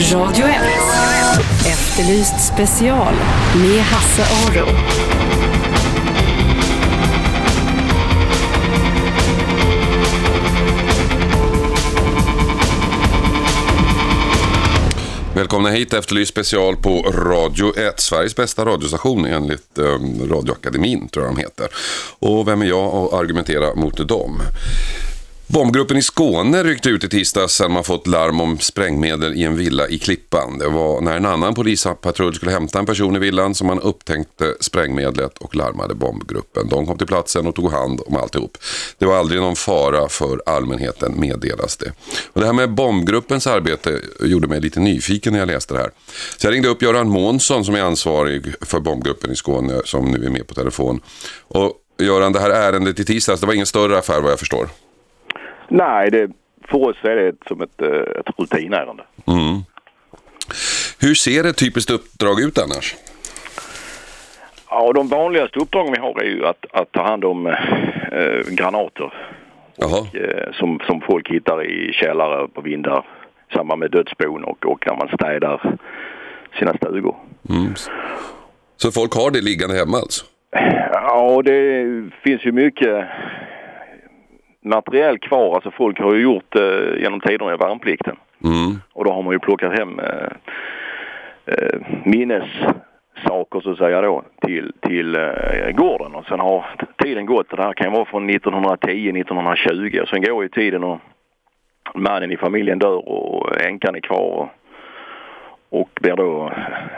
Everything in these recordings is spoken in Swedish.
Radio 1. Efterlyst special med Hasse Aro. Välkomna hit Efterlyst special på Radio 1, Sveriges bästa radiostation enligt eh, Radioakademin tror jag de heter. Och vem är jag att argumentera mot dem? Bombgruppen i Skåne ryckte ut i tisdags sedan man fått larm om sprängmedel i en villa i Klippan. Det var när en annan polispatrull skulle hämta en person i villan som man upptäckte sprängmedlet och larmade bombgruppen. De kom till platsen och tog hand om alltihop. Det var aldrig någon fara för allmänheten meddelas det. Och det här med bombgruppens arbete gjorde mig lite nyfiken när jag läste det här. Så jag ringde upp Göran Månsson som är ansvarig för bombgruppen i Skåne som nu är med på telefon. Och Göran, det här ärendet i tisdags, det var ingen större affär vad jag förstår. Nej, det, för oss är det som ett, eh, ett rutinärende. Mm. Hur ser ett typiskt uppdrag ut annars? Ja, de vanligaste uppdragen vi har är ju att, att ta hand om eh, granater och, eh, som, som folk hittar i källare på vindar i samband med dödsbon och, och när man städar sina stugor. Mm. Så folk har det liggande hemma alltså? Ja, det finns ju mycket materiell kvar. Alltså folk har ju gjort eh, genom tiderna i värnplikten. Mm. Och då har man ju plockat hem eh, eh, minnessaker så att säga då till, till eh, gården. Och sen har tiden gått. Det här kan ju vara från 1910, 1920. Och sen går ju tiden och mannen i familjen dör och änkan är kvar. Och, och blir då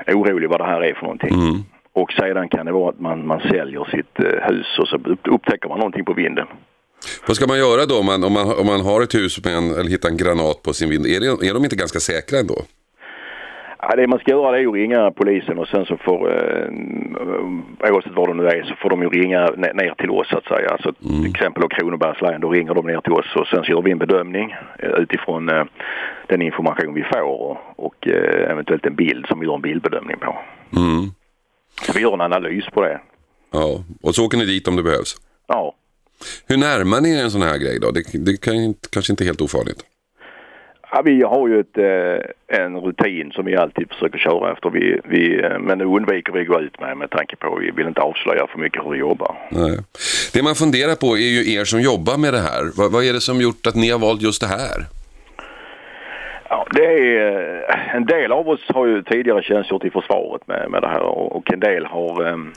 orolig vad det här är för någonting. Mm. Och sedan kan det vara att man, man säljer sitt eh, hus och så upptäcker man någonting på vinden. Vad ska man göra då om man, om man, om man har ett hus med en, eller hittar en granat på sin vind? Är, det, är de inte ganska säkra ändå? Ja, det man ska göra är att ringa polisen och sen så får, eh, oavsett var de nu är, så får de ju ringa ner till oss så att säga. Alltså mm. till exempel Kronobergs län, då ringer de ner till oss och sen så gör vi en bedömning eh, utifrån eh, den information vi får och, och eh, eventuellt en bild som vi gör en bildbedömning på. Mm. Vi gör en analys på det. Ja, och så åker ni dit om det behövs? Ja. Hur närmar ni er en sån här grej då? Det, det kan, kanske inte helt ofarligt. Ja, vi har ju ett, eh, en rutin som vi alltid försöker köra efter. Vi, vi, eh, men nu undviker vi att gå ut med med tanke på att vi vill inte avslöja för mycket hur vi jobbar. Nej. Det man funderar på är ju er som jobbar med det här. Vad, vad är det som gjort att ni har valt just det här? Ja, det är, en del av oss har ju tidigare tjänstgjort i försvaret med, med det här och en del har um,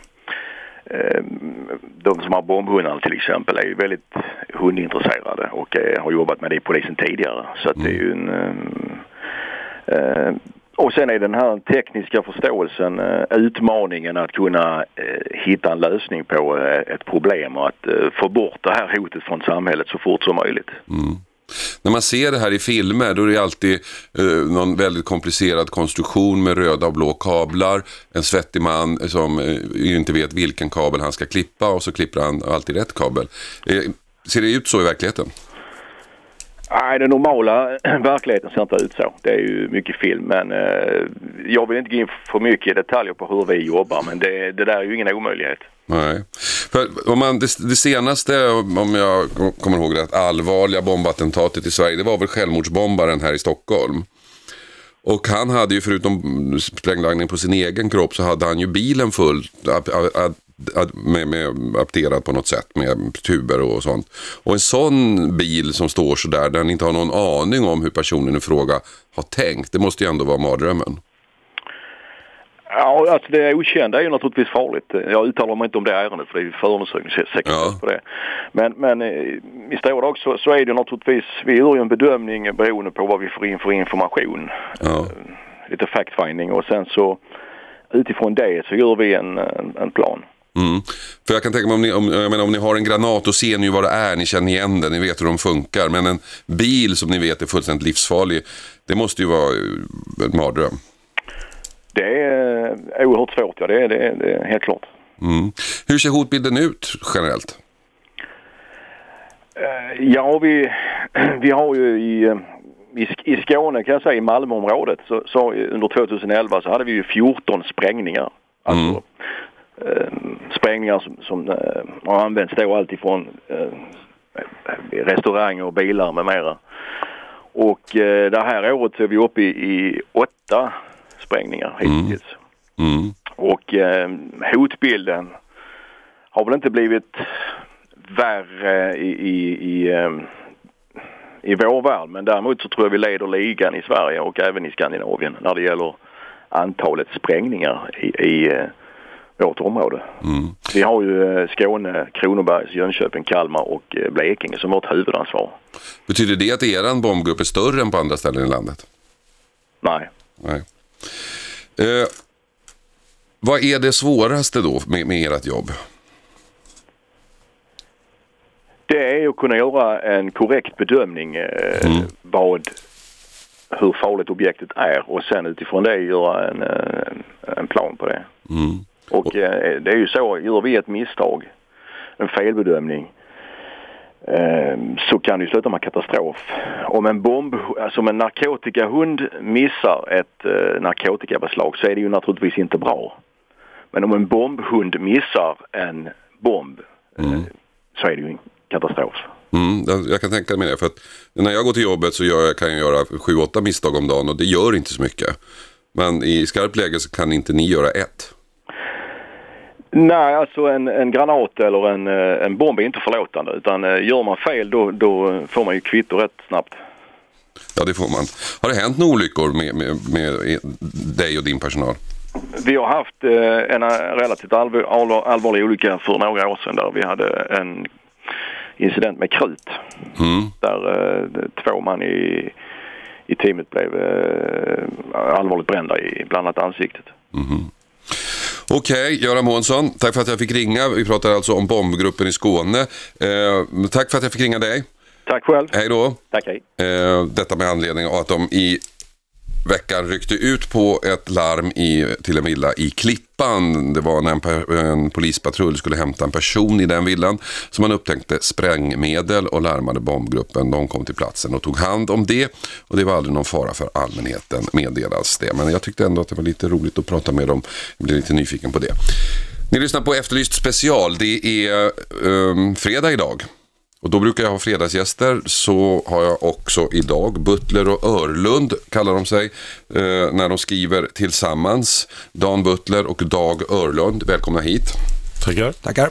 Ehm, de som har bombhundar till exempel är ju väldigt hundintresserade och eh, har jobbat med det i polisen tidigare. Så att det är ju en... Ehm, ehm, och sen är den här tekniska förståelsen, eh, utmaningen att kunna eh, hitta en lösning på ett problem och att få bort det här hotet från samhället så fort som möjligt. Mm. När man ser det här i filmer då är det alltid eh, någon väldigt komplicerad konstruktion med röda och blå kablar. En svettig man eh, som eh, inte vet vilken kabel han ska klippa och så klipper han alltid rätt kabel. Eh, ser det ut så i verkligheten? Nej, den normala verkligheten ser inte ut så. Det är ju mycket film men eh, jag vill inte gå in för mycket i detaljer på hur vi jobbar men det, det där är ju ingen omöjlighet. Nej. För om man, det, det, senaste, om jag kommer ihåg rätt, allvarliga bombattentatet i Sverige, det var väl självmordsbombaren här i Stockholm. Och han hade ju förutom sprängladdning på sin egen kropp så hade han ju bilen full med, med apterad på något sätt med tuber och sånt. Och en sån bil som står så där, den inte har någon aning om hur personen i fråga har tänkt, det måste ju ändå vara mardrömmen. Ja, alltså det okända är ju naturligtvis farligt. Jag uttalar mig inte om det ärendet för det är förundersökningssekretess ja. på det. Men, men eh, i stora drag så, så är det naturligtvis, vi gör ju en bedömning beroende på vad vi får in för information. Ja. Eh, lite fact-finding och sen så utifrån det så gör vi en, en, en plan. Mm. För jag kan tänka mig om ni, om, jag menar, om ni har en granat då ser ni ju vad det är, ni känner igen den, ni vet hur de funkar. Men en bil som ni vet är fullständigt livsfarlig, det måste ju vara en mardröm. Det är oerhört svårt, ja det är, det är, det är helt klart. Mm. Hur ser hotbilden ut generellt? Uh, ja, vi, vi har ju i, i, i Skåne kan jag säga, i Malmöområdet, så, så under 2011 så hade vi ju 14 sprängningar. Alltså, mm. Uh, sprängningar som, som uh, har använts då alltifrån uh, restauranger och bilar med mera. Och eh, det här året så är vi uppe i, i åtta sprängningar hittills. Mm. Och eh, hotbilden har väl inte blivit värre i, i, i, eh, i vår värld. Men däremot så tror jag vi leder ligan i Sverige och även i Skandinavien när det gäller antalet sprängningar i, i eh, vårt område. Mm. Vi har ju eh, Skåne, Kronobergs, Jönköping, Kalmar och eh, Blekinge som vårt huvudansvar. Betyder det att er bombgrupp är större än på andra ställen i landet? Nej. Nej. Eh, vad är det svåraste då med, med ert jobb? Det är att kunna göra en korrekt bedömning eh, vad, hur farligt objektet är och sen utifrån det göra en, eh, en plan på det. Mm. Och eh, det är ju så, gör vi ett misstag, en felbedömning, eh, så kan det sluta med katastrof. Om en bomb, alltså om en narkotikahund missar ett eh, narkotikabeslag så är det ju naturligtvis inte bra. Men om en bombhund missar en bomb eh, så är det ju en katastrof. Mm, jag- kan tänka mig det. För att när jag går till jobbet så jag, kan jag göra sju, åtta misstag om dagen och det gör inte så mycket. Men i skarpt läge så kan inte ni göra ett. Nej, alltså en, en granat eller en, eh, en bomb är inte förlåtande utan eh, gör man fel då, då får man ju kvitto rätt snabbt. Ja, det får man. Har det hänt några olyckor med, med, med dig och din personal? Vi har haft eh, en relativt allvar, allvar, allvarlig olycka för några år sedan där vi hade en incident med krut. Mm. Där två man i, i teamet blev allvarligt brända i bland annat ansiktet. Okej, Göran Månsson, tack för att jag fick ringa. Vi pratar alltså om bombgruppen i Skåne. Eh, tack för att jag fick ringa dig. Tack själv. Hej då. Tack, hej. Eh, detta med anledning av att de i veckan ryckte ut på ett larm i, till en villa i Klippan. Det var när en, per, en polispatrull skulle hämta en person i den villan som man upptäckte sprängmedel och larmade bombgruppen. De kom till platsen och tog hand om det och det var aldrig någon fara för allmänheten meddelas det. Men jag tyckte ändå att det var lite roligt att prata med dem. Jag blev lite nyfiken på det. Ni lyssnar på Efterlyst special. Det är um, fredag idag. Och då brukar jag ha fredagsgäster. Så har jag också idag Butler och Örlund kallar de sig. Eh, när de skriver tillsammans. Dan Butler och Dag Örlund. Välkomna hit. Tackar. Tackar.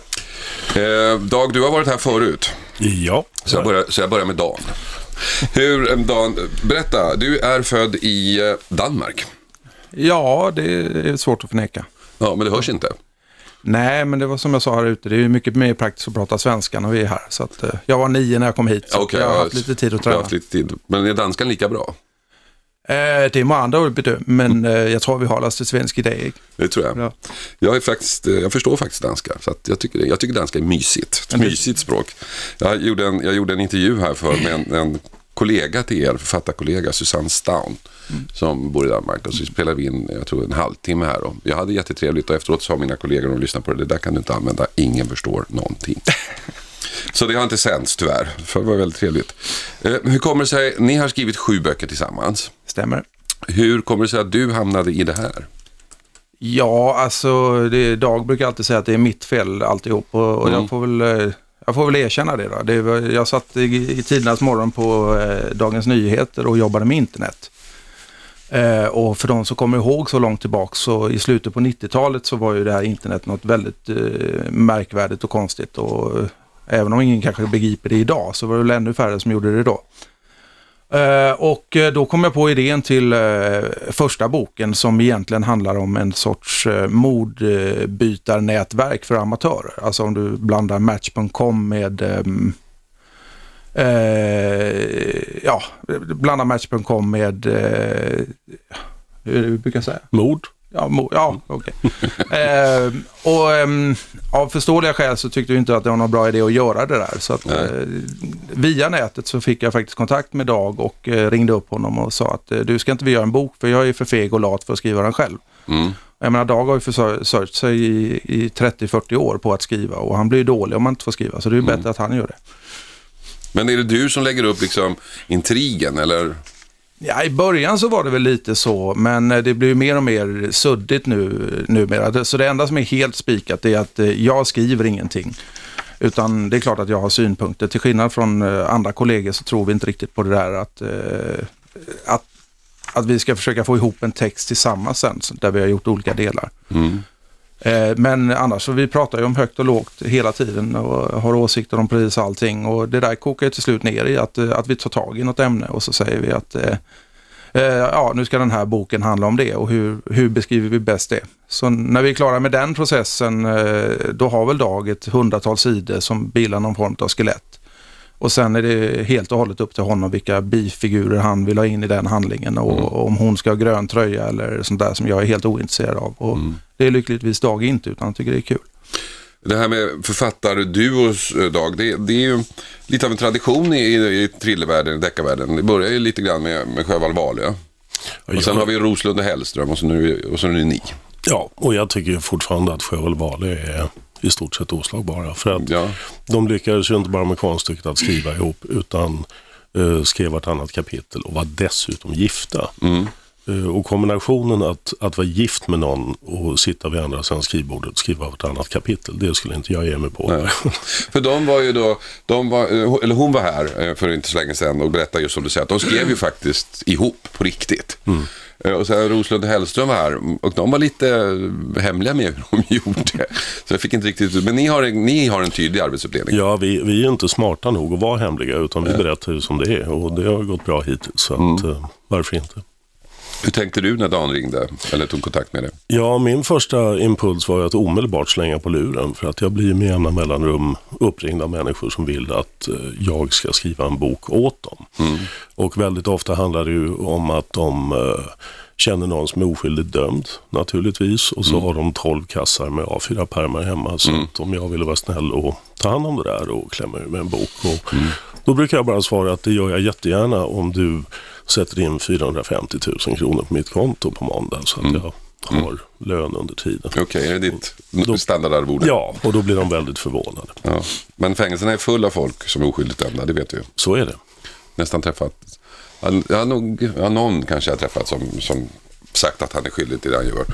Eh, Dag, du har varit här förut. Ja. Så jag börjar, så jag börjar med Dan. Hur, eh, Dan, berätta. Du är född i eh, Danmark. Ja, det är svårt att förneka. Ja, men det hörs inte. Nej, men det var som jag sa här ute, det är ju mycket mer praktiskt att prata svenska när vi är här. Så att, eh, jag var nio när jag kom hit, så Okej, jag har haft lite tid att har träna. haft lite tid. Men är danskan lika bra? Eh, det är många andra bedöm, men eh, jag tror vi håller oss till svensk idé. Det tror jag. Ja. Jag, är faktiskt, eh, jag förstår faktiskt danska, så jag, tycker, det- jag tycker danska är mysigt. Ett mysigt språk. Jag gjorde, en, jag gjorde en intervju här för med en, en kollega till er, författarkollega, Susanne Staun, som bor i Danmark. Och så spelade vi in, jag tror en halvtimme här. Och jag hade jättetrevligt och efteråt sa mina kollegor, de lyssnade på det, det där kan du inte använda, ingen förstår någonting. Så det har inte sänds tyvärr, för det var väldigt trevligt. Eh, hur kommer det sig, ni har skrivit sju böcker tillsammans. Stämmer? Hur kommer det sig att du hamnade i det här? Ja, alltså det, Dag brukar alltid säga att det är mitt fel alltihop och, och Mm. jag, får väl, eh, jag får väl erkänna det. Då. det var, jag satt i, i tidernas morgon på eh, Dagens Nyheter och jobbade med internet. Eh, och för de som kommer ihåg så långt tillbaka så i slutet på 90-talet så var ju det här internet något väldigt eh, märkvärdigt och konstigt. Och, eh, även om ingen kanske begriper det idag så var det väl ännu färre som gjorde det då. Eh, och eh, då kom jag på idén till eh, första boken som egentligen handlar om en sorts eh, mordbytarnätverk för amatörer. Alltså om du blandar Match.com med ehm, eh, ja, blanda Match.com med eh, hur brukar jag säga? Mord. Ja, mo- ja okej. eh, och ehm, av förståeliga skäl så tyckte jag inte att det var någon bra idé att göra det där. Så att, eh, via nätet så fick jag faktiskt kontakt med Dag och eh, ringde upp honom och sa att eh, du ska inte vi göra en bok för jag är för feg och lat för att skriva den själv. Mm. Jag menar Dag har ju försörjt sig i, i 30-40 år på att skriva och han blir ju dålig om man inte får skriva så det är ju bättre att han gör det. Men är det du som lägger upp liksom intrigen eller? Ja, i början så var det väl lite så, men eh, det blir ju mer och mer suddigt nu numera. Så det enda som är helt spikat är att eh, jag skriver ingenting. Utan det är klart att jag har synpunkter. Till skillnad från eh, andra kollegor så tror vi inte riktigt på det där att, att, att vi ska försöka få ihop en text tillsammans sen, där vi har gjort olika delar. Mm. Eh, men annars så vi pratar ju om högt och lågt hela tiden och har åsikter om precis allting och det där kokar ju till slut ner i att, eh, att vi tar tag i något ämne och så säger vi att eh, eh, ja, nu ska den här boken handla om det och hur, hur beskriver vi bäst det? Så när vi är klara med den processen då har väl Dag ett hundratal sidor som bildar någon form av skelett. Och sen är det helt och hållet upp till honom vilka bifigurer han vill ha in i den handlingen och, och om hon ska ha grön tröja eller sånt där som jag är helt ointresserad av. Och Det är lyckligtvis Dag inte utan han tycker det är kul. Det här med författarduos, eh, Dag, det, det är ju lite av en tradition i, i thrillervärlden, i deckarvärlden. Det börjar ju lite grann med, med Sjöwall Wahlöö. Och sen har vi Roslund och Hellström och så nu, och så nu ni. Ja, och jag tycker fortfarande att Sjöwall Wahlöö är i stort sett oslagbara. För att Ja. de lyckades ju inte bara med konststycket att skriva ihop utan eh, skrev vartannat kapitel och var dessutom gifta. Eh, och kombinationen att, att vara gift med någon och sitta vid andra sidan skrivbordet och skriva vartannat kapitel, det skulle inte jag ge mig på. Nej. För de var ju då, de var, eh, eller hon var här eh, för inte så länge sedan och berättade just som du säger att de skrev ju faktiskt ihop på riktigt. Eh, Och sen Roslund och Hellström var här och de var lite eh, hemliga med hur de gjorde. Så jag fick inte riktigt, men ni har, ni har en tydlig arbetsuppdelning. Ja, vi, vi är inte smarta nog att vara hemliga utan vi berättar ju som det är och det har gått bra hittills. Så att, eh, varför inte? Hur tänkte du när Dan ringde eller tog kontakt med dig? Ja, min första impuls var ju att omedelbart slänga på luren för att jag blir med jämna mellanrum uppringd av människor som vill att eh, jag ska skriva en bok åt dem. Och väldigt ofta handlar det ju om att de eh, känner någon som är oskyldigt dömd naturligtvis och så har de 12 kassar med A4-pärmar hemma så att om jag ville vara snäll och ta hand om det där och klämma ur med en bok. Och Då brukar jag bara svara att det gör jag jättegärna om du sätter in 450 000 kronor på mitt konto på måndag så att jag har lön under tiden. Okej, är det ditt Då- standardarvode? Ja, och då blir de väldigt förvånade. Ja. Men fängelserna är fulla av folk som är oskyldigt dömda, det vet du ju. Så är det. Nästan träffat, jag har nog, ja, någon kanske jag har träffat som, som sagt att han är skyldig till det han gör.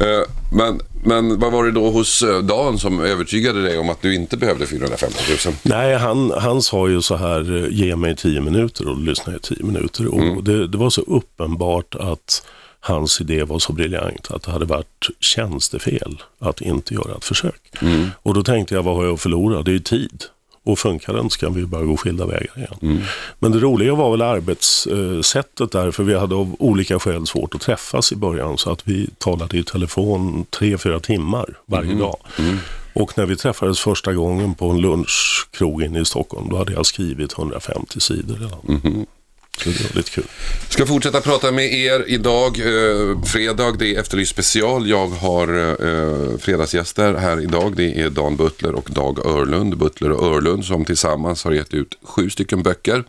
Eh, Men, men vad var det då hos eh, Dan som övertygade dig om att du inte behövde 450 000? Nej, han, han sa ju så här, eh, ge mig tio minuter och jag i tio minuter. Och det, det var så uppenbart att hans idé var så briljant att det hade varit tjänstefel att inte göra ett försök. Och då tänkte jag, vad har jag att förlora? Det är ju tid. Och funkar inte så kan vi bara gå skilda vägar igen. Men det roliga var väl arbetssättet där, för vi hade av olika skäl svårt att träffas i början. Så att vi talade i telefon tre, fyra timmar varje dag. Och när vi träffades första gången på en lunchkrog inne i Stockholm, då hade jag skrivit 150 sidor redan. Så det var lite kul. Ska fortsätta prata med er idag. Eh, fredag, det är Efterlyst special. Jag har eh, fredagsgäster här idag. Det är Dan Butler och Dag Örlund. Butler och Örlund som tillsammans har gett ut sju stycken böcker.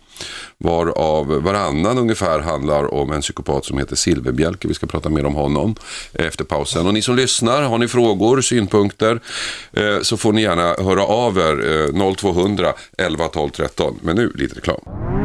Varav varannan ungefär handlar om en psykopat som heter Silverbjälke. Vi ska prata mer om honom efter pausen. Och ni som lyssnar, har ni frågor, synpunkter eh, så får ni gärna höra av er. Eh, 0200 11 12 13. Men nu lite reklam.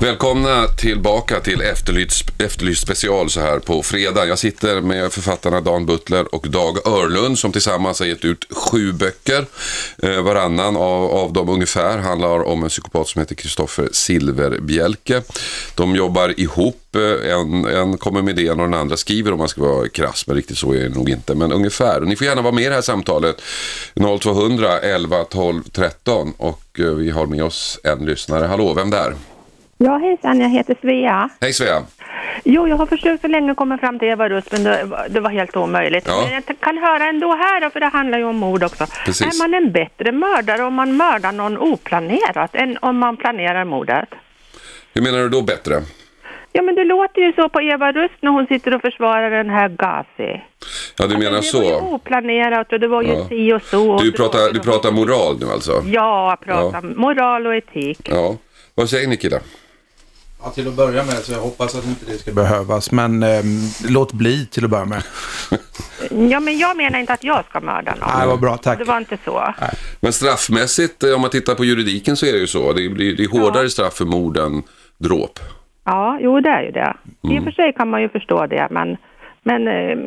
Välkomna tillbaka till Efterlyst, Efterlyst special så här på fredag. Jag sitter med författarna Dan Butler och Dag Örlund som tillsammans har gett ut sju böcker. Eh, varannan av, av dem ungefär handlar om en psykopat som heter Kristoffer Silverbjälke. De jobbar ihop. Eh, en, en kommer med idén och den andra skriver om man ska vara krass, men riktigt så är det nog inte. Men ungefär. Ni får gärna vara med i det här samtalet. 0200 11 12 13 och eh, vi har med oss en lyssnare. Hallå, vem där? Ja, hejsan, jag heter Svea. Hej Svea. Jo, jag har försökt så länge komma fram till Eva Rust, men det, det var helt omöjligt. Ja. Men jag kan höra ändå här, då, för det handlar ju om mord också. Precis. Är man en bättre mördare om man mördar någon oplanerat än om man planerar mordet? Hur menar du då bättre? Ja, men det låter ju så på Eva Rust när hon sitter och försvarar den här Gazi. Ja, du menar Alltså, Det var ju så. oplanerat och det var ju Ja. si och så. och Du pratar, du pratar moral nu alltså? Ja, jag pratar moral och etik. Ja. Vad säger ni killar? Ja, till att börja med så jag hoppas att inte det ska behövas. Men ehm, låt bli till att börja med. Ja, men jag menar inte att jag ska mörda någon. Nej, vad bra, tack. Det var inte så. Men straffmässigt, eh, om man tittar på juridiken så är det ju så. Det blir det är hårdare straff för mord än dråp. Ja, jo det är ju det. I Mm. och för sig kan man ju förstå det, men, men eh,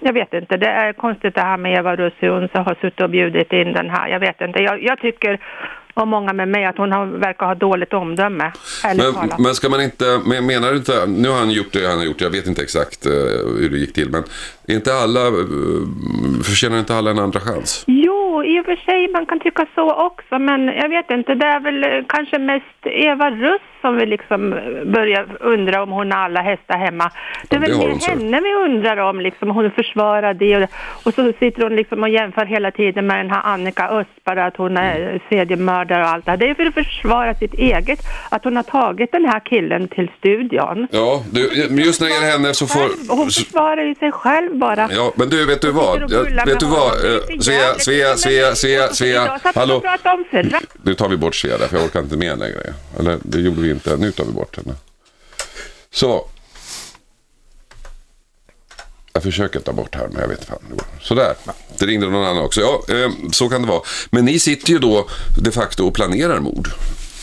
jag vet inte. Det är konstigt det här med Eva Russ, hur hon så har suttit och bjudit in den här. Jag vet inte. Jag, jag tycker, och många med mig, att hon har, verkar ha dåligt omdöme. Men, talat. men ska man inte, men menar du inte, nu har han gjort det han har gjort, jag vet inte exakt eh, hur det gick till, men är inte alla, uh, förtjänar inte alla en andra chans? Jo, i och för sig man kan tycka så också, men jag vet inte. Det är väl eh, kanske mest Eva Russ som vi liksom eh, börjar undra om hon har alla hästar hemma. Det är det väl har mer henne vi undrar om, liksom, hon försvarar det och, och så sitter hon liksom och jämför hela tiden med den här Annika Östberg, att hon är seriemördare och allt det här. Det är för att försvara sitt eget, att hon har tagit den här killen till studion. Ja, du, men just när det gäller henne så får... hon försvarar ju sig själv bara. Ja, men du, vet du vad? Jag, vet du vad? Svea. Svea, Svea, Svea, Svea. Hallå? Nu tar vi bort Svea där, för jag orkar inte med längre. Eller det gjorde vi inte, nu tar vi bort henne. Så. Jag försöker ta bort här, men jag vet inte fan hur det går. Sådär. Det ringde någon annan också. Ja, eh, så kan det vara. Men ni sitter ju då de facto och planerar mord.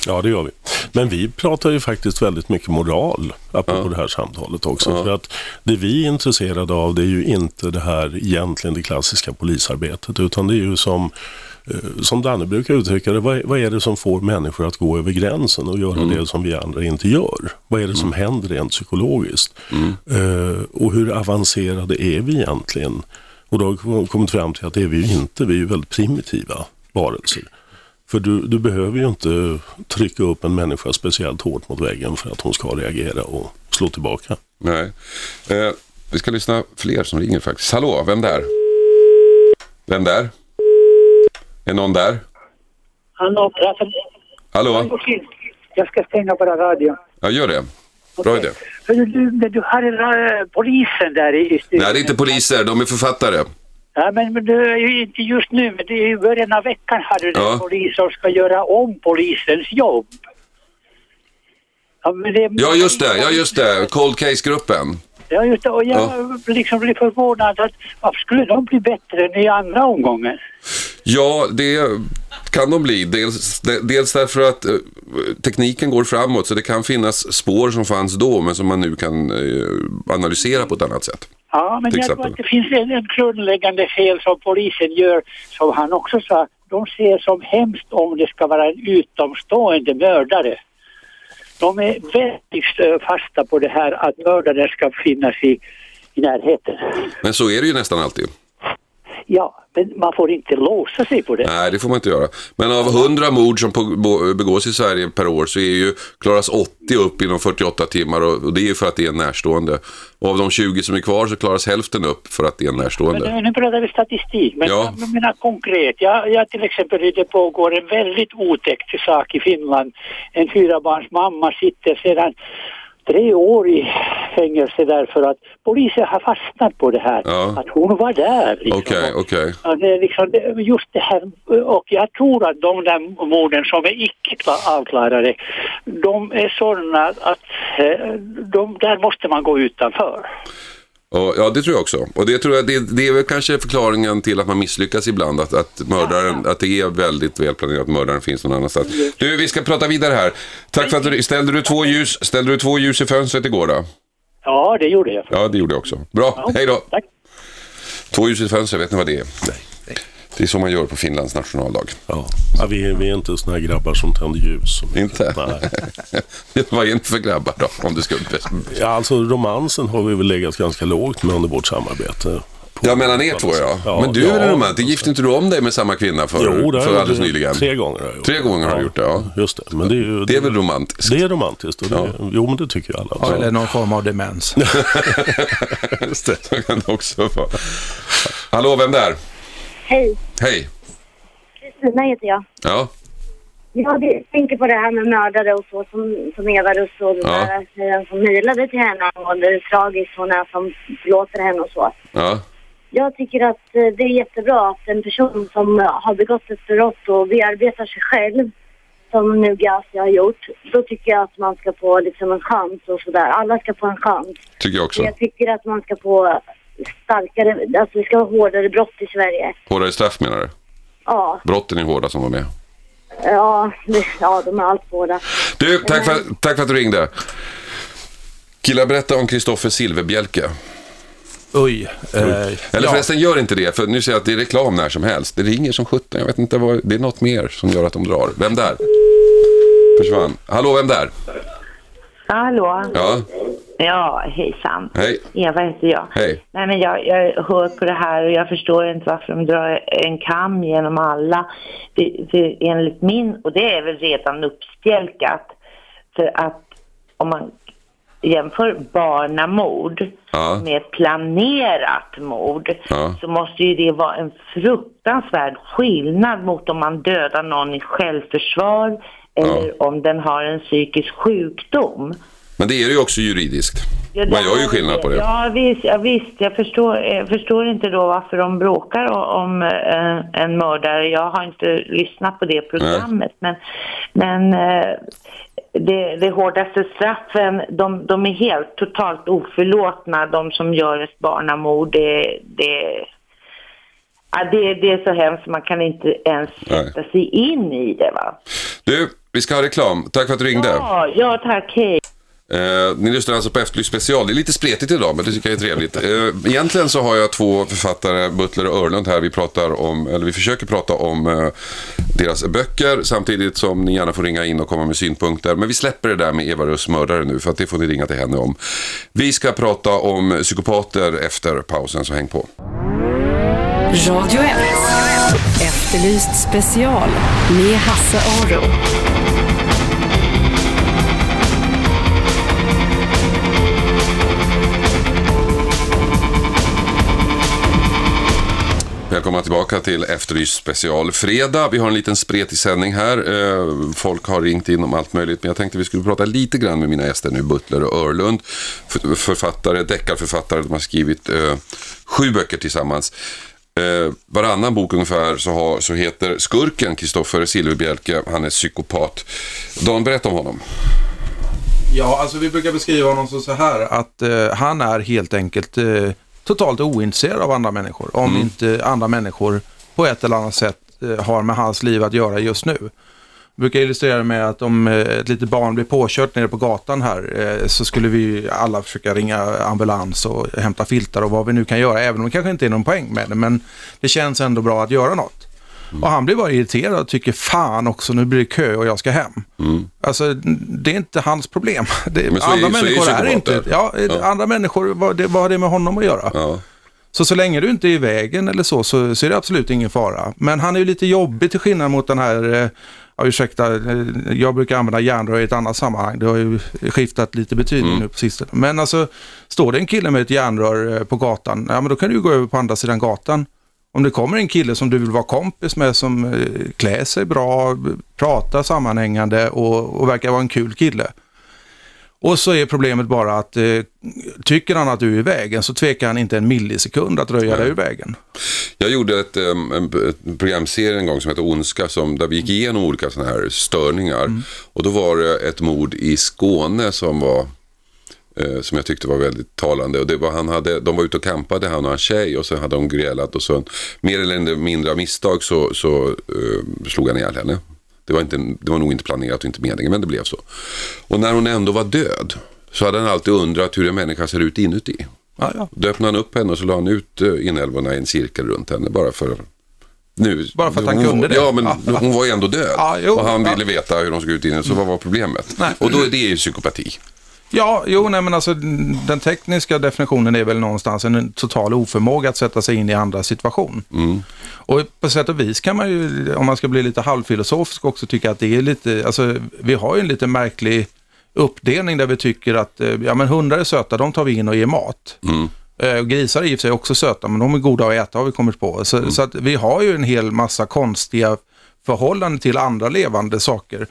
Ja, det gör vi. Men vi pratar ju faktiskt väldigt mycket moral apropå det här samtalet också. För att det vi är intresserade av det är ju inte det här egentligen det klassiska polisarbetet utan det är ju som eh, som Danne brukar uttrycka det, vad är, vad är det som får människor att gå över gränsen och göra det som vi andra inte gör? Vad är det som händer rent psykologiskt? Eh, och hur avancerade är vi egentligen? Och då har vi kommit fram till att det är vi ju inte, vi är ju väldigt primitiva varelser. För du, du behöver ju inte trycka upp en människa speciellt hårt mot väggen för att hon ska reagera och slå tillbaka. Nej. Eh, vi ska lyssna fler som ringer faktiskt. Hallå, vem där? Vem där? Är någon där? Hallå? Jag ska stänga bara radion. Ja, gör det. Bra idé. Hörru, du, men du har äh, polisen där i, i studion. Nej, det är inte poliser, de är författare. Ja, men, men du är ju inte just nu, men det är i början av veckan har du Ja. en polis som ska göra om polisens jobb. Ja, det, Ja, just det. Ja, just det. Cold Case-gruppen. Ja, just det. Och jag liksom blir förvånad att varför skulle de bli bättre än i andra omgången? Ja, det kan de bli. Dels, dels därför att eh, tekniken går framåt så det kan finnas spår som fanns då men som man nu kan eh, analysera på ett annat sätt. Ja, men jag tror att det finns en, en grundläggande fel som polisen gör, som han också sa. De ser som hemskt om det ska vara en utomstående mördare. De är väldigt fasta på det här att mördaren ska finnas i, i närheten. Men så är det ju nästan alltid. Ja, men man får inte låsa sig på det. Nej, det får man inte göra. Men av 100 mord som begås i Sverige per år så är ju, klaras 80 upp inom 48 timmar och, det är ju för att det är en närstående. Och av de 20 som är kvar så klaras hälften upp för att det är en Men närstående. nu, nu pratar vi statistik, men Ja. jag menar konkret. Jag, jag till exempel, det pågår en väldigt otäck sak i Finland. En fyrabarns mamma sitter sedan tre år i fängelse därför att polisen har fastnat på det här. Ja. Att hon var där. Liksom. Okej, okej. Ja, det är liksom, just det här, och jag tror att de där morden som är icke kla- avklarade, de är sådana att eh, de, där måste man gå utanför. Och, ja, det tror jag också. Och det tror jag, det, det är väl kanske förklaringen till att man misslyckas ibland. Att, att, mördaren, att det är väldigt välplanerat att mördaren finns någon annanstans. Du, vi ska prata vidare här. Tack för att du ställde du två ljus, ställde du två ljus i fönstret igår då? Ja, det gjorde jag. Ja, det gjorde jag också. Bra, hej då. Tack. Två ljus i fönstret, vet ni vad det är? Nej. Det är så man gör på Finlands nationaldag. Ja. Ja, vi, vi är inte såna här grabbar som tänder ljus. Inte? Nej. vad är ni för grabbar då? Om du skulle... Ja, alltså romansen har vi väl legat ganska lågt med under vårt samarbete. Ja, mellan er två ja. Ja, Men du är väl ja, romantik? Gifte inte du om dig med samma kvinna för, Jo, det för alldeles nyligen? Tre gånger har jag gjort Tre gånger har du gjort det, ja. Just det. Men det är ju... Det är väl romantiskt? Det är romantiskt. Och det, Jo, men det tycker ju alla. Ja, eller någon form av demens. Just det, så kan det också vara. Hallå, vem där? Hej, Hej. Kristina heter jag. Ja, Jag tänker på det här med mördare och så som, som Eva Russ och den Ja. där tjejen som mejlade till henne angående hur tragiskt hon är som förlåter henne och så. ja. Jag tycker att eh, det är jättebra att en person som har begått ett brott och bearbetar sig själv, som nu Gazi har gjort, då tycker jag att man ska få liksom en chans och sådär. Alla ska få en chans. Tycker jag också. Jag tycker att man ska få starkare, alltså det ska vara hårdare brott i Sverige. Hårdare straff menar du? Ja, Brotten är hårda som var med. ja, det, ja de är allt hårda. Du, tack för, tack för att du ringde. Killar, berätta om Kristoffer Silverbjälke. Oj. Eh, Eller ja. förresten, gör inte det, för nu ser jag att det är reklam när som helst. Det ringer som sjutton, jag vet inte vad, det är något mer som gör att de drar. Vem där? Försvann. Hallå, vem där? Hallå? Ja, Ja, hejsan. hej. Eva heter jag. Hej. Nej, men jag, jag hör på det här och jag förstår inte varför de drar en kam genom alla. För, för enligt min, och det är väl redan uppspjälkat, för att om man jämför barnamord Ja. med planerat mord Ja. så måste ju det vara en fruktansvärd skillnad mot om man dödar någon i självförsvar eller om den har en psykisk sjukdom. Men det är det ju också juridiskt. Ja, Man gör ju skillnad på det. Ja visst, ja, visst. jag förstår, jag förstår inte då varför de bråkar om eh, en mördare. Jag har inte lyssnat på det programmet. Men, men eh, det, det hårdaste straffen, de, de är helt totalt oförlåtna, de som gör ett barnamord. Det, det, ja, det, det är så hemskt, man kan inte ens Nej. sätta sig in i det. Va? Du, vi ska ha reklam. Tack för att du ringde. Ja, ja, tack, hej. Eh, ni lyssnar alltså på Efterlyst special. Det är lite spretigt idag, men det tycker jag är trevligt. Eh, egentligen så har jag två författare, Butler och Örlund här. Vi pratar om, eller vi försöker prata om eh, deras böcker samtidigt som ni gärna får ringa in och komma med synpunkter. Men vi släpper det där med Eva Russ mördare nu, för att det får ni ringa till henne om. Vi ska prata om psykopater efter pausen, så häng på. Radio 1. Efterlyst special med Hasse Aro. Välkomna tillbaka till Efterlyst special fredag. Vi har en liten spretig sändning här. Eh, folk har ringt in om allt möjligt, men jag tänkte vi skulle prata lite grann med mina gäster nu, Butler och Örlund. Författare, deckarförfattare, de har skrivit eh, sju böcker tillsammans. Eh, varannan bok ungefär så, har, så heter skurken Kristoffer Silverbjälke, han är psykopat. Dan, berätta om honom. Ja, alltså vi brukar beskriva honom som så här att eh, han är helt enkelt eh, totalt ointresserad av andra människor. Om inte andra människor på ett eller annat sätt eh, har med hans liv att göra just nu. Brukar illustrera med att om eh, ett litet barn blir påkört nere på gatan här eh, så skulle vi alla försöka ringa ambulans och hämta filtar och vad vi nu kan göra. Även om det kanske inte är någon poäng med det. Men det känns ändå bra att göra något. Och han blir bara irriterad och tycker fan också nu blir det kö och jag ska hem. Alltså det är inte hans problem. Det, så är andra så är människor är, psykopater. inte... Ja, Ja. andra människor, vad, det, vad har det med honom att göra? Ja. Så så länge du inte är i vägen eller så, så, så är det absolut ingen fara. Men han är ju lite jobbig till skillnad mot den här, eh, ja ursäkta, jag brukar använda järnrör i ett annat sammanhang. Det har ju skiftat lite betydning nu på sistone. Men alltså, står det en kille med ett järnrör eh, på gatan, ja men då kan du ju gå över på andra sidan gatan. Om det kommer en kille som du vill vara kompis med som eh, klär sig bra, pratar sammanhängande och, och verkar vara en kul kille. Och så är problemet bara att eh, tycker han att du är i vägen så tvekar han inte en millisekund att röja dig ur vägen. Jag gjorde ett, em, en, programserie en gång som hette Ondska, som, där vi gick igenom olika sådana här störningar. Och då var det ett mord i Skåne som var eh, som jag tyckte var väldigt talande. Och det var, han hade, de var ute och campade, han och en tjej, och så hade de grälat och så mer eller mindre av misstag så, så eh, slog han ihjäl henne. Det var, inte, det var nog inte planerat och inte meningen, men det blev så. Och när hon ändå var död så hade han alltid undrat hur en människa ser ut inuti. Ja, ja. Då öppnade han upp henne och så la han ut eh, inälvorna i en cirkel runt henne bara för nu, Bara för att han hon, kunde det? Ja, men Ja. hon var ju ändå död. Ja, jo, och han ville veta hur de såg ut inne, så vad var problemet? Nej. Och då är det ju psykopati. Ja, jo, nej men alltså den tekniska definitionen är väl någonstans en total oförmåga att sätta sig in i andra situation. Och på sätt och vis kan man ju, om man ska bli lite halvfilosofisk också, tycka att det är lite, alltså vi har ju en lite märklig uppdelning där vi tycker att, eh, ja men hundar är söta, de tar vi in och ger mat. Eh, och Grisar är i och för sig också söta, men de är goda att äta har vi kommit på. Så, så att vi har ju en hel massa konstiga förhållanden till andra levande saker.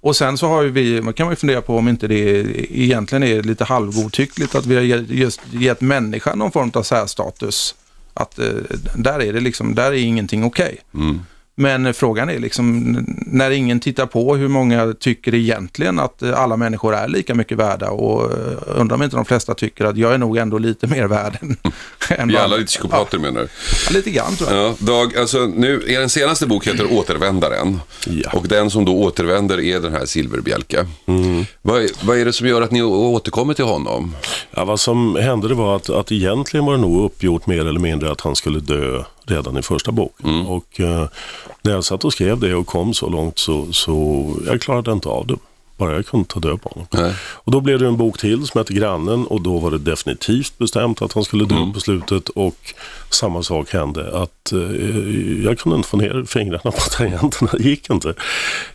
Och sen så har ju vi, man kan man ju fundera på om inte det egentligen är lite halvgodtyckligt att vi har just gett människan någon form av särstatus. Att eh, där är det liksom, där är ingenting okej. Mm. Men frågan är liksom, när ingen tittar på hur många tycker egentligen att eh, alla människor är lika mycket värda och eh, undrar om inte de flesta tycker att jag är nog ändå lite mer värd än, än Vi är vad- alla lite psykopater menar du? Ja, lite grann tror jag. Ja, Dag, alltså nu, er senaste bok heter Återvändaren. Ja. Och den som då återvänder är den här Silverbjälke. Vad, är- vad är det som gör att ni återkommer till honom? Ja, vad som hände det var att, att egentligen var det nog uppgjort mer eller mindre att han skulle dö redan i första boken. Och eh, när jag satt och skrev det och kom så långt så, så jag klarade inte av det. Bara jag kunde ta död på honom. Nej. Och då blev det en bok till som hette Grannen och då var det definitivt bestämt att han skulle dö på slutet och samma sak hände att eh, jag kunde inte få ner fingrarna på tangenterna, det gick inte.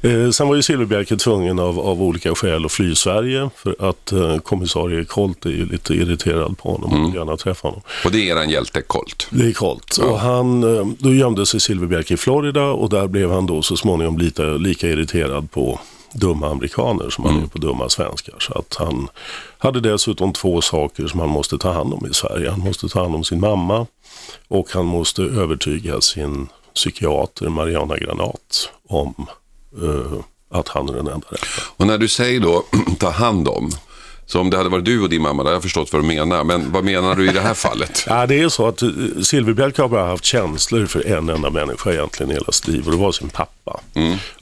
Eh, sen var ju Silverbjerke tvungen av, av olika skäl att fly Sverige för att eh, kommissarie Colt är ju lite irriterad på honom och vill gärna träffa honom. Och det är en hjälte, Colt. Det är Colt. Och han, eh, då gömde sig Silverbjerke i Florida och där blev han då så småningom lite, lika irriterad på dumma amerikaner som han är på dumma svenskar. Så att han hade dessutom två saker som han måste ta hand om i Sverige. Han måste ta hand om sin mamma och han måste övertyga sin psykiater Mariana Granat om eh, att han är den enda rätta. Och när du säger då ta hand om, så om det hade varit du och din mamma, då hade jag förstått vad du menar. Men vad menar du i det här fallet? Ja, det är så att eh, Silverbjälke har bara haft känslor för en enda människa egentligen i hela sitt liv och det var sin pappa.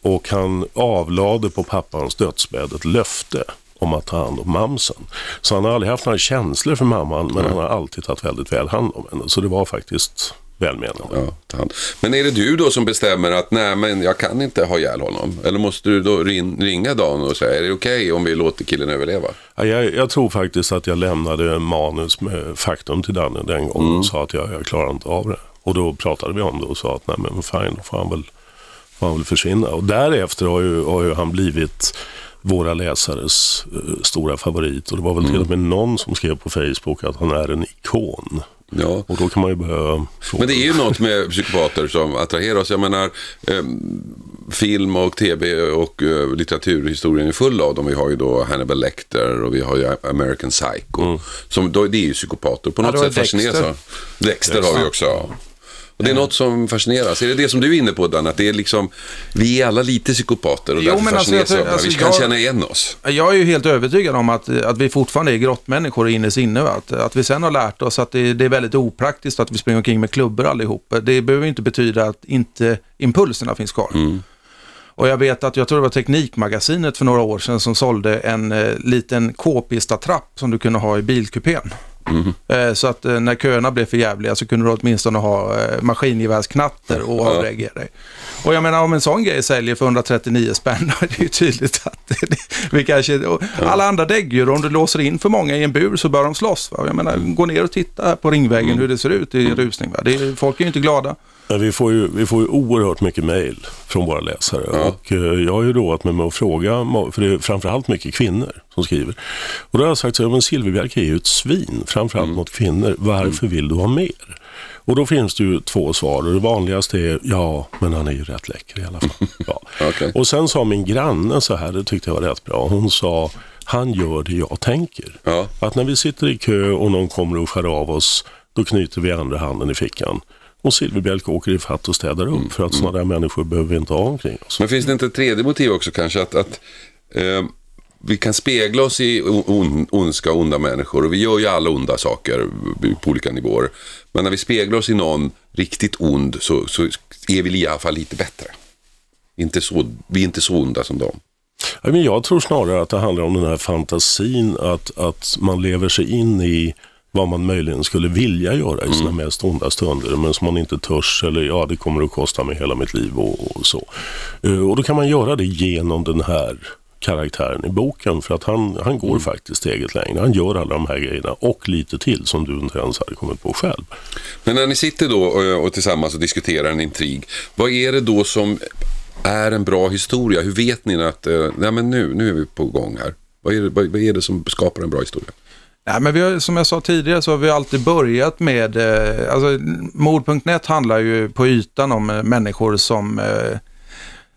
Och han avlade på pappans dödsbädd ett löfte om att ta hand om mamsen. Så han har aldrig haft några känslor för mamman men han har alltid tagit väldigt väl hand om henne. Så det var faktiskt välmenande. Ja, ta hand. Men är det du då som bestämmer att nej, men jag kan inte ha ihjäl honom? Eller måste du då rin, ringa Dan och säga, är det okej om vi låter killen överleva? Ja, jag, jag tror faktiskt att jag lämnade manus med faktum till Danne den gången och sa att jag, jag klarar inte av det. Och då pratade vi om det och sa att nej men fine, då får han väl, får han väl försvinna. Och därefter har ju, har ju han blivit våra läsares eh, stora favorit. Och det var väl till och med någon som skrev på Facebook att han är en ikon. Ja. Och då kan man ju börja fråga. Men det är ju något med psykopater som attraherar oss. Jag menar, eh, film och tv och eh, litteraturhistorien är full av dem. Vi har ju då Hannibal Lecter och vi har ju American Psycho. Som, då, det är ju psykopater. På Ja, något var sätt fascineras Dexter. Dexter har vi också. ja. Och det är något som fascineras. Är det det som du är inne på Dan? Att det är liksom, vi är alla lite psykopater och Jo, därför alltså, fascineras jag tror- det. alltså, Vi kan jag- känna igen oss. Jag är ju helt övertygad om att, att vi fortfarande är grottmänniskor inne inne. va? Att, att vi sen har lärt oss att det, det är väldigt opraktiskt att vi springer omkring med klubbor allihop. Det behöver inte betyda att inte impulserna finns kvar. Och jag vet att jag tror det var Teknikmagasinet för några år sedan som sålde en eh, liten k-pista-trapp som du kunde ha i bilkupén. Eh, så att eh, när köerna blev för jävliga så kunde du åtminstone ha eh, maskingevärsknatter och avreagera dig. Och jag menar om en sån grej säljer för 139 spänn, då är det ju tydligt att det, vi kanske... Alla andra däggdjur, om du låser in för många i en bur så bör de slåss. Va? Jag menar, gå ner och titta på Ringvägen hur det ser ut i rusning. Va? Det folk är ju inte glada. Men vi får ju, vi får ju oerhört mycket mejl från våra läsare. Och eh, jag har ju roat mig med att fråga, för det är framförallt mycket kvinnor som skriver. Och då har jag sagt så här, men Silverbjerke är ju ett svin, framförallt mot kvinnor. Varför vill du ha mer? Och då finns det ju två svar och det vanligaste är ja, men han är ju rätt läcker i alla fall. Ja. Okej. Och sen sa min granne så här, det tyckte jag var rätt bra. Hon sa, han gör det jag tänker. Ja. Att när vi sitter i kö och någon kommer och skär av oss, då knyter vi andra handen i fickan. Och Silverbjälke åker i fatt och städar upp, för att sådana där människor behöver vi inte ha omkring oss. Men finns det inte ett tredje motiv också kanske? Att, att eh, vi kan spegla oss i on, ondska och onda människor. Och vi gör ju alla onda saker på olika nivåer. Men när vi speglar oss i någon riktigt ond så, så är vi i alla fall lite bättre. Inte så, vi är inte så onda som dem. Jag tror snarare att det handlar om den här fantasin, att, att man lever sig in i vad man möjligen skulle vilja göra i sina mest onda stunder, men som man inte törs eller ja, det kommer att kosta mig hela mitt liv och, och så. Eh, Och då kan man göra det genom den här karaktären i boken, för att han, han går faktiskt steget längre. Han gör alla de här grejerna och lite till som du inte ens hade kommit på själv. Men när ni sitter då och, och tillsammans och diskuterar en intrig. Vad är det då som är en bra historia? Hur vet ni att eh, nej, men nu, nu är vi på gång här? Vad är, det, vad, vad är det som skapar en bra historia? Nej, men vi har, som jag sa tidigare så har vi alltid börjat med, eh, alltså mord.net handlar ju på ytan om eh, människor som eh,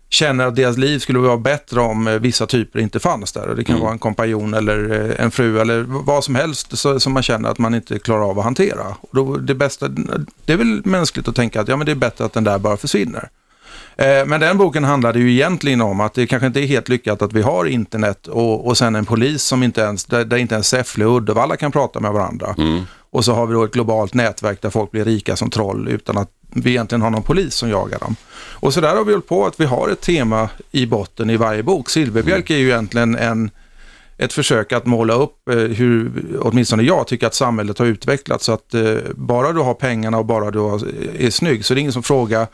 känner att deras liv skulle vara bättre om eh, vissa typer inte fanns där. Det kan vara en kompanjon eller eh, en fru eller vad som helst så, som man känner att man inte klarar av att hantera. Och då, det, bästa, det är väl mänskligt att tänka att ja, men det är bättre att den där bara försvinner. Eh, Men den boken handlade ju egentligen om att det kanske inte är helt lyckat att vi har internet och, och sen en polis som inte ens, där, där inte ens Säffle och Uddevalla kan prata med varandra. Och så har vi då ett globalt nätverk där folk blir rika som troll utan att vi egentligen har någon polis som jagar dem. Och så där har vi hållit på att vi har ett tema i botten i varje bok. Silverbjälk är ju egentligen en, ett försök att måla upp eh, hur, åtminstone jag tycker att samhället har utvecklats. Så att eh, bara du har pengarna och bara du har, är snygg så det är ingen som frågar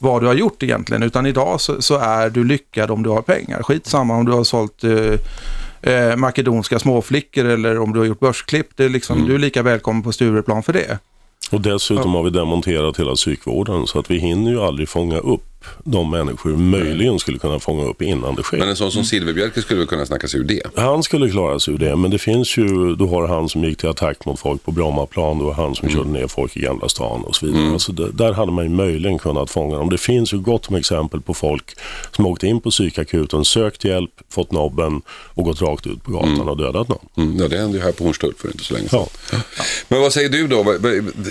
vad du har gjort egentligen. Utan idag så, så är du lyckad om du har pengar. Skitsamma om du har sålt eh, eh, makedonska småflickor eller om du har gjort börsklipp. Det är liksom, Du är lika välkommen på Stureplan för det. Och dessutom har vi demonterat hela psykvården så att vi hinner ju aldrig fånga upp de människor möjligen skulle kunna fånga upp innan det sker. Men en sån som Silverbjälke skulle väl kunna snacka sig ur det? Han skulle klara sig ur det, men det finns ju, du har han som gick till attack mot folk på Brommaplan, du har han som körde ner folk i Gamla stan och så vidare. Alltså det, där hade man ju möjligen kunnat fånga dem. Det finns ju gott om exempel på folk som åkte in på psykakuten, sökt hjälp, fått nobben och gått rakt ut på gatan och dödat någon. Mm, ja, det hände ju här på Hornstull för inte så länge sedan. Ja. Men vad säger du då?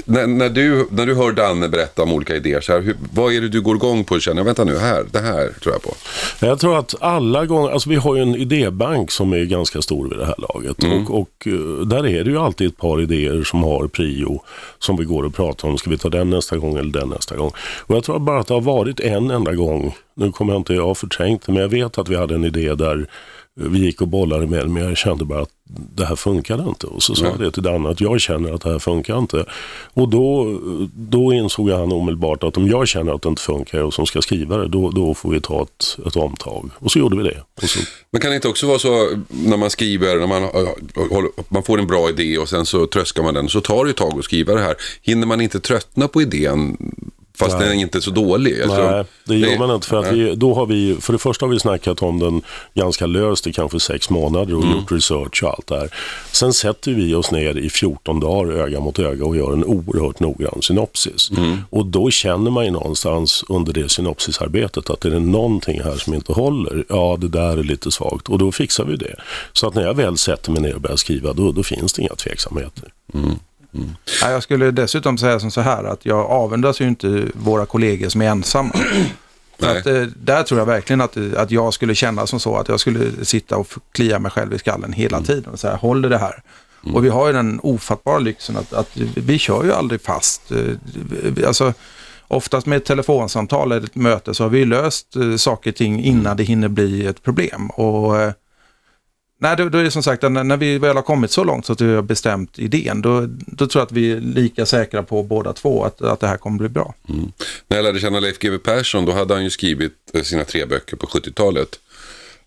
När, när, du, när du hör Danne berätta om olika idéer, så här, hur, vad är det du går igång på känner, vänta nu, här, det här tror jag på. Jag tror att alla gånger, alltså vi har ju en idébank som är ganska stor vid det här laget och, och eh, där är det ju alltid ett par idéer som har prio som vi går och pratar om. Ska vi ta den nästa gång eller den nästa gång? Och jag tror bara att det har varit en enda gång, nu kommer jag inte, jag har förträngt det, men jag vet att vi hade en idé där vi gick och bollade med men jag kände bara att det här funkade inte. Och så sa jag det till Danne att jag känner att det här funkar inte. Och då, då insåg han omedelbart att om jag känner att det inte funkar och som ska skriva det, då, då får vi ta ett, ett omtag. Och så gjorde vi det. Så, Men kan det inte också vara så när man skriver, när man, man får en bra idé och sen så tröskar man den, så tar det ett tag att skriva det här. Hinner man inte tröttna på idén fast Nej. den är inte så dålig? Alltså, nej, det gör man inte. För, att vi, då har vi, för det första har vi snackat om den ganska löst i kanske sex månader och gjort research och allt det här. Sen sätter vi oss ner i 14 dagar öga mot öga och gör en oerhört noggrann synopsis. Och då känner man ju någonstans under det synopsisarbetet att är det någonting här som inte håller, ja det där är lite svagt och då fixar vi det. Så att när jag väl sätter mig ner och börjar skriva, då, då finns det inga tveksamheter. Ja, jag skulle dessutom säga som så här att jag avundas ju inte våra kollegor som är ensamma. Att, eh, där tror jag verkligen att, att jag skulle känna som så att jag skulle sitta och klia mig själv i skallen hela tiden och säga håller det här. Och vi har ju den ofattbara lyxen att, att vi kör ju aldrig fast. Eh, Alltså, oftast med ett telefonsamtal eller ett möte så har vi löst eh, saker och ting innan det hinner bli ett problem. Och eh, Nej, då, då är det som sagt när, när vi väl har kommit så långt så att vi har bestämt idén, då, då tror jag att vi är lika säkra på båda två att, att det här kommer bli bra. När jag lärde känna Leif GW Persson, då hade han ju skrivit eh, sina tre böcker på 70-talet.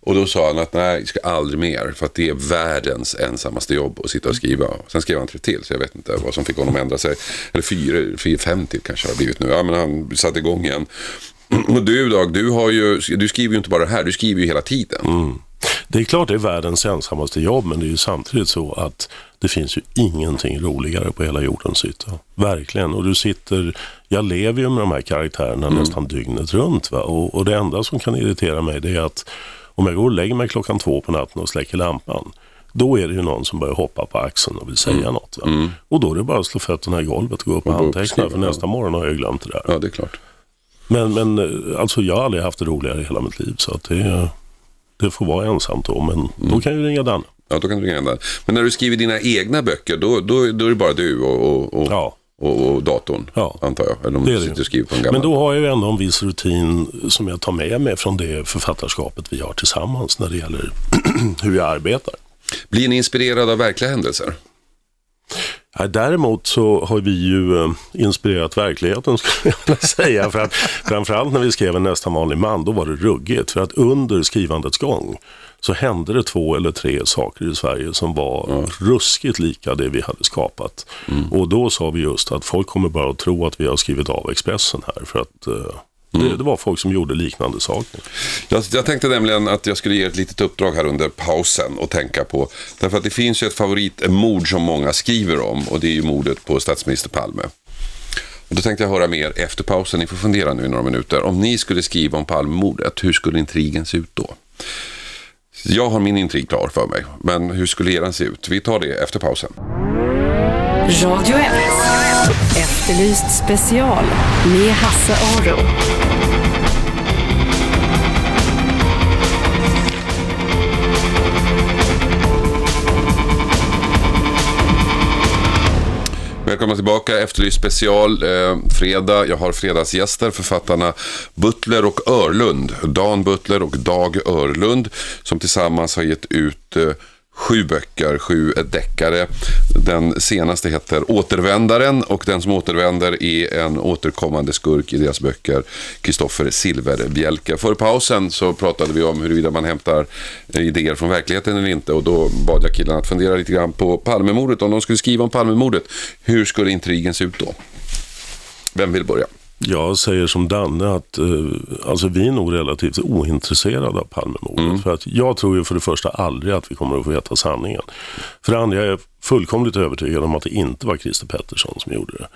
Och då sa han att nej, jag ska aldrig mer, för att det är världens ensammaste jobb att sitta och skriva. Sen skrev han tre till, så jag vet inte vad som fick honom att ändra sig. Eller fyra, fyra fem till kanske har det blivit nu. Ja, men han satte igång igen. Och du Dag, du, har ju, du skriver ju inte bara det här, du skriver ju hela tiden. Det är klart det är världens ensammaste jobb, men det är ju samtidigt så att det finns ju ingenting roligare på hela jordens yta. Verkligen. Och du sitter, jag lever ju med de här karaktärerna nästan dygnet runt. Va? Och, och det enda som kan irritera mig det är att om jag går och lägger mig klockan två på natten och släcker lampan, då är det ju någon som börjar hoppa på axeln och vill säga något. Va? Och då är det bara att slå fötterna i golvet och gå upp och Och anteckna, för nästa morgon har jag glömt det där. Ja, det är klart. Men, men eh, alltså jag har aldrig haft det roligare i hela mitt liv, så att det, det får vara ensamt då, men då kan ju ringa Danne. Ja, då kan du ringa den. Men när du skriver dina egna böcker, då, då, då är det bara du och, och, och, Ja. och, och datorn, Ja. antar jag. Eller om Det du sitter och skriver på en gammal. Men då har jag ju ändå en viss rutin som jag tar med mig från det författarskapet vi har tillsammans när det gäller hur jag arbetar. Blir ni inspirerad av verkliga händelser? Däremot så har vi ju eh, inspirerat verkligheten skulle jag vilja säga. För att, framförallt när vi skrev En nästan vanlig man, då var det ruggigt. För att under skrivandets gång så hände det två eller tre saker i Sverige som var ruskigt lika det vi hade skapat. Och då sa vi just att folk kommer bara att tro att vi har skrivit av Expressen här. För att eh, det, det var folk som gjorde liknande saker. Jag, jag tänkte nämligen att jag skulle ge ett litet uppdrag här under pausen och tänka på. Därför att det finns ju ett favoritmord som många skriver om och det är ju mordet på statsminister Palme. Och då tänkte jag höra mer efter pausen. Ni får fundera nu i några minuter. Om ni skulle skriva om Palmemordet, hur skulle intrigen se ut då? Jag har min intrig klar för mig, men hur skulle eran se ut? Vi tar det efter pausen. Radio 1. Efterlyst special med Hasse Aro. Välkomna tillbaka, Efterlyst special, eh, fredag. Jag har fredagsgäster, författarna Butler och Örlund. Dan Butler och Dag Örlund som tillsammans har gett ut eh, sju böcker, sju deckare. Den senaste heter Återvändaren och den som återvänder är en återkommande skurk i deras böcker, Kristoffer Silverbjälke. Före pausen så pratade vi om huruvida man hämtar idéer från verkligheten eller inte och då bad jag killarna att fundera lite grann på Palmemordet. Om de skulle skriva om Palmemordet, hur skulle intrigen se ut då? Vem vill börja? Jag säger som Danne att eh, alltså vi är nog relativt ointresserade av Palmemordet. Mm. För att jag tror ju för det första aldrig att vi kommer att få veta sanningen. För det andra är jag fullkomligt övertygad om att det inte var Christer Pettersson som gjorde det.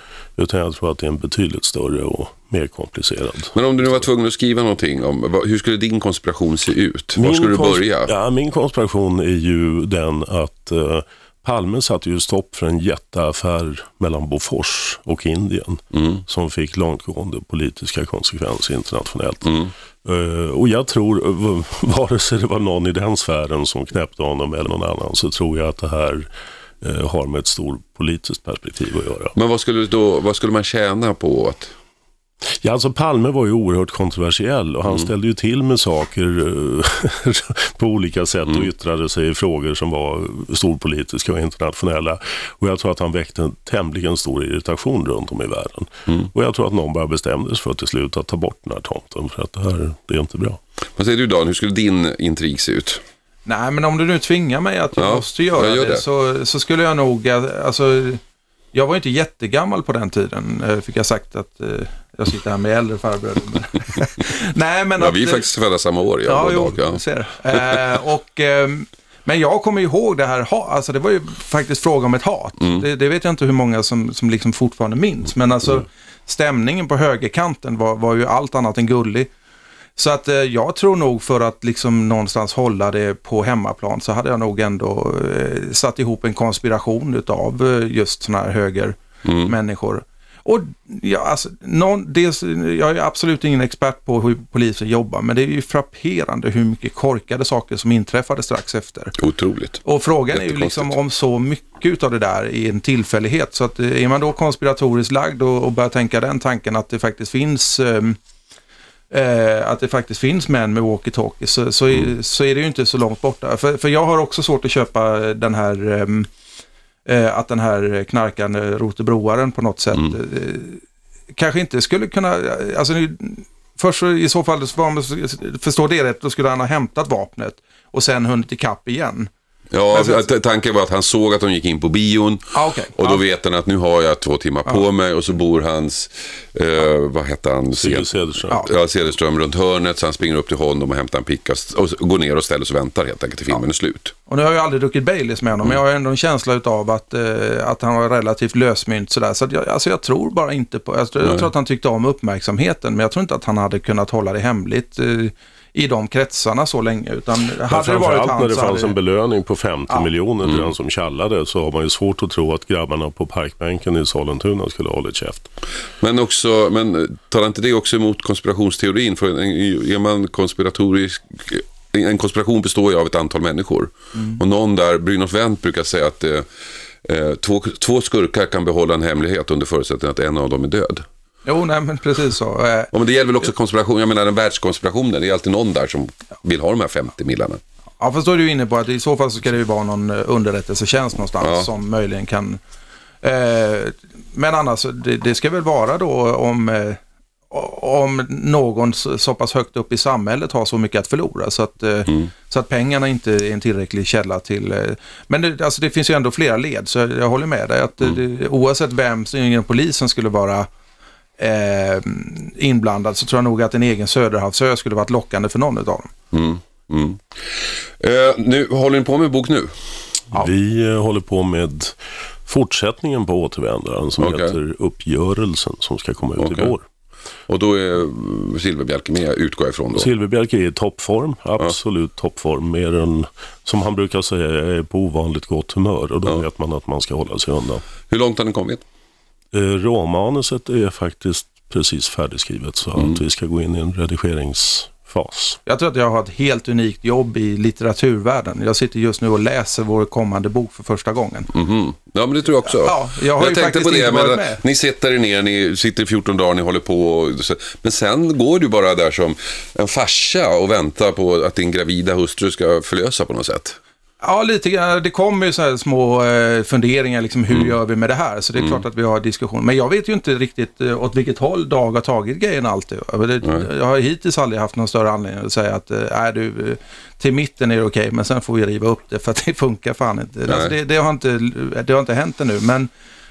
Utan jag tror att det är en betydligt större och mer komplicerad. Men om du nu var tvungen att skriva någonting om, hur skulle din konspiration se ut? Var skulle du börja? Ja, min konspiration är ju den att eh, Palme satte ju stopp för en jätteaffär mellan Bofors och Indien Mm. som fick långtgående politiska konsekvenser internationellt. Eh, och jag tror, v- vare sig det var någon i den sfären som knäppte honom eller någon annan, så tror jag att det här eh, har med ett stort politiskt perspektiv att göra. Men vad skulle, då, vad skulle man tjäna på att... Ja, alltså Palme var ju oerhört kontroversiell och han ställde ju till med saker eh, på olika sätt och yttrade sig i frågor som var storpolitiska och internationella. Och jag tror att han väckte en tämligen stor irritation runt om i världen. Och jag tror att någon bara bestämde sig för till slut att ta bort den här tomten för att det här det är inte bra. Vad säger du Dan, hur skulle din intrig se ut? Nej, men om du nu tvingar mig att jag Ja, måste göra jag gör det, det. Så, så skulle jag nog, eh, alltså, jag var inte jättegammal på den tiden, eh, fick jag sagt att jag sitter här med äldre farbröder. Men- Nej, men Ja, att, vi är eh, faktiskt födda samma år, jag Ja, och jo, Dag. Ja. ser. Eh, och, ehm, men jag kommer ihåg det här, alltså det var ju faktiskt fråga om ett hat. Mm. Det, det vet jag inte hur många som, som liksom fortfarande minns, men alltså Mm. stämningen på högerkanten var, var ju allt annat än gullig. Så att eh, jag tror nog för att liksom någonstans hålla det på hemmaplan så hade jag nog ändå eh, satt ihop en konspiration utav eh, just sådana här högermänniskor. Och ja, alltså, någon, dels, jag är absolut ingen expert på hur polisen jobbar, men det är ju frapperande hur mycket korkade saker som inträffade strax efter. Otroligt. Och frågan är ju liksom om så mycket av det där är en tillfällighet. Så att eh, är man då konspiratoriskt lagd och, och börjar tänka den tanken att det faktiskt finns ehm, eh, att det faktiskt finns män med walkie-talkie så, så, är, så är det ju inte så långt borta. För, för jag har också svårt att köpa den här ehm, eh, att den här knarkande rotebroaren på något sätt eh, kanske inte skulle kunna, alltså nu- först i så fall, förstår det rätt, då skulle han ha hämtat vapnet och sen hunnit ikapp igen. Ja, tanken var att han såg att de gick in på bion Ah, okej. och då Ja. vet han att nu har jag två timmar på mig och så bor hans, eh, vad hette han? Cederström. Ja. Cederström runt hörnet så han springer upp till honom och hämtar en picka och går ner och ställer sig och väntar helt enkelt till filmen är slut. Och nu har jag aldrig druckit Baileys med honom, men jag har ändå en känsla av att, eh, att han var relativt lösmynt sådär. Så att jag, alltså jag tror bara inte på, jag, tror- jag Nej. tror att han tyckte om uppmärksamheten, men jag tror inte att han hade kunnat hålla det hemligt eh, i de kretsarna så länge. Utan hade det varit Framförallt han när det fanns hade en belöning på 50 Ja. miljoner Mm. till den som tjallade så har man ju svårt att tro att grabbarna på parkbänken i Sollentuna skulle ha hållit käft. Men, också, men talar inte det också emot konspirationsteorin? För en- är man konspiratorisk en konspiration består ju av ett antal människor. Och någon där, Brynolf Wendt brukar säga att eh, eh, två, två skurkar kan behålla en hemlighet under förutsättning att en av dem är död. Jo, nej men precis så. Eh, Ja, men det gäller väl också konspiration, jag menar den världskonspirationen, det är alltid någon där som vill ha de här 50 millarna. Ja, fast då är du inne på att i så fall så ska det ju vara någon eh, underrättelsetjänst någonstans Ja. som möjligen kan... Eh, men annars, det, det ska väl vara då om, eh, om någon så pass högt upp i samhället har så mycket att förlora så att, eh, så att pengarna inte är en tillräcklig källa till... Men det, alltså det finns ju ändå flera led så jag håller med dig att eh, det, oavsett vem inom polisen skulle vara eh, inblandad så tror jag nog att en egen Söderhavsö skulle varit lockande för någon av dem. Mm. Mm. Eh, nu, håller ni på med bok nu? Vi eh, håller på med fortsättningen på Återvändaren som Okej. heter Uppgörelsen som ska komma ut Okej. i vår. Och då är Silverbjälke med, utgår jag ifrån då. Silverbjälke är i toppform, absolut toppform. Mer än, som han brukar säga, är på ovanligt gott humör och då Ja. vet man att man ska hålla sig undan. Hur långt har ni kommit? Eh, Råmanuset är faktiskt precis färdigskrivet så Mm. att vi ska gå in i en fas. Jag tror att jag har ett helt unikt jobb i litteraturvärlden. Jag sitter just nu och läser vår kommande bok för första gången. Mhm. Ja, men det tror jag också. Ja, jag har ju tänkte faktiskt på det, inte men med. ni sitter er ner, ni sitter i 14 dagar, ni håller på. Och, men sen går du bara där som en farsa och väntar på att din gravida hustru ska förlösa på något sätt. Ja, lite grann. Det kommer ju så här små eh, funderingar, liksom, hur Mm. gör vi med det här? Så det är klart att vi har diskussion. Men jag vet ju inte riktigt eh, åt vilket håll Dag har tagit grejen alltid. Jag har hittills aldrig haft någon större anledning att säga att eh, nej, du, eh, till mitten är det okej, men sen får vi riva upp det för att det funkar fan inte. Alltså, det, det, har inte det har inte hänt ännu, men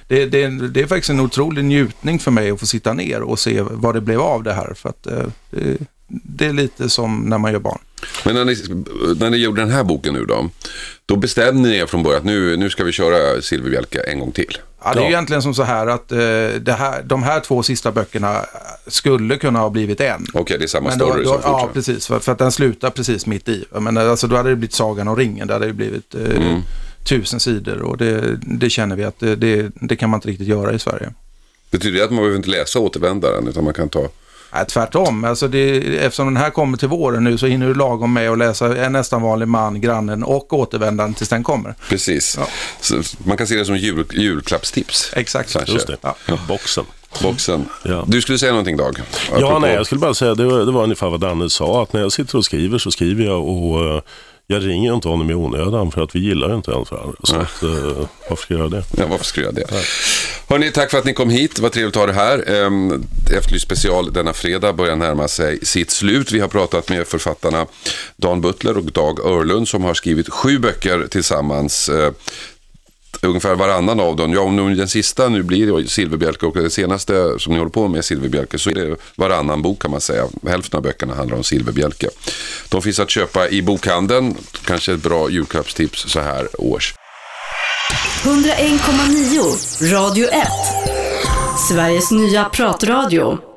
det, det, det är faktiskt en otrolig njutning för mig att få sitta ner och se vad det blev av det här. För att, det, det är lite som när man gör barn. Men när ni, när ni gjorde den här boken nu då, då bestämde ni er från början att nu, nu ska vi köra Silverbjälke en gång till. Ja, det är Ja. ju egentligen som så här att eh, det här, de här två sista böckerna skulle kunna ha blivit en. Okej, det är samma Men då, story då, som ja, fortsätter. precis. För, för att den slutar precis mitt i. Menar, alltså, då hade det blivit Sagan om ringen. Det hade det blivit eh, Mm. tusen sidor. Och det, det känner vi att det, det, det kan man inte riktigt göra i Sverige. Betyder det att man behöver inte läsa Återvändaren, utan man kan ta... Nej, tvärtom. Alltså det, eftersom den här kommer till våren nu så hinner du lagom med att läsa En nästan vanlig man, Grannen och Återvändaren tills den kommer. Precis. Ja. Så man kan se det som jul, julklappstips. Exakt. Kanske. Just det, Ja. boxen. Boxen. Ja. Du skulle säga någonting Dag? Ja, nej, jag skulle bara säga, det var, det var ungefär vad Danne sa, att när jag sitter och skriver så skriver jag och eh, jag ringer inte honom i onödan för att vi gillar inte ens varandra. Så att, eh, varför ska jag göra det? Ja, varför skulle jag det? Hörni, tack för att ni kom hit. Var trevligt att ha det här. Ehm, Efterlyst special denna fredag börjar närma sig sitt slut. Vi har pratat med författarna Dan Butler och Dag Örlund som har skrivit sju böcker tillsammans. Ungefär varannan av dem. Ja, om den sista nu blir Silverbjälke och det senaste som ni håller på med är Silverbjälke så är det varannan bok kan man säga. Hälften av böckerna handlar om Silverbjälke. De finns att köpa i bokhandeln. Kanske ett bra julklappstips så här års. 101,9 Radio 1. Sveriges nya pratradio.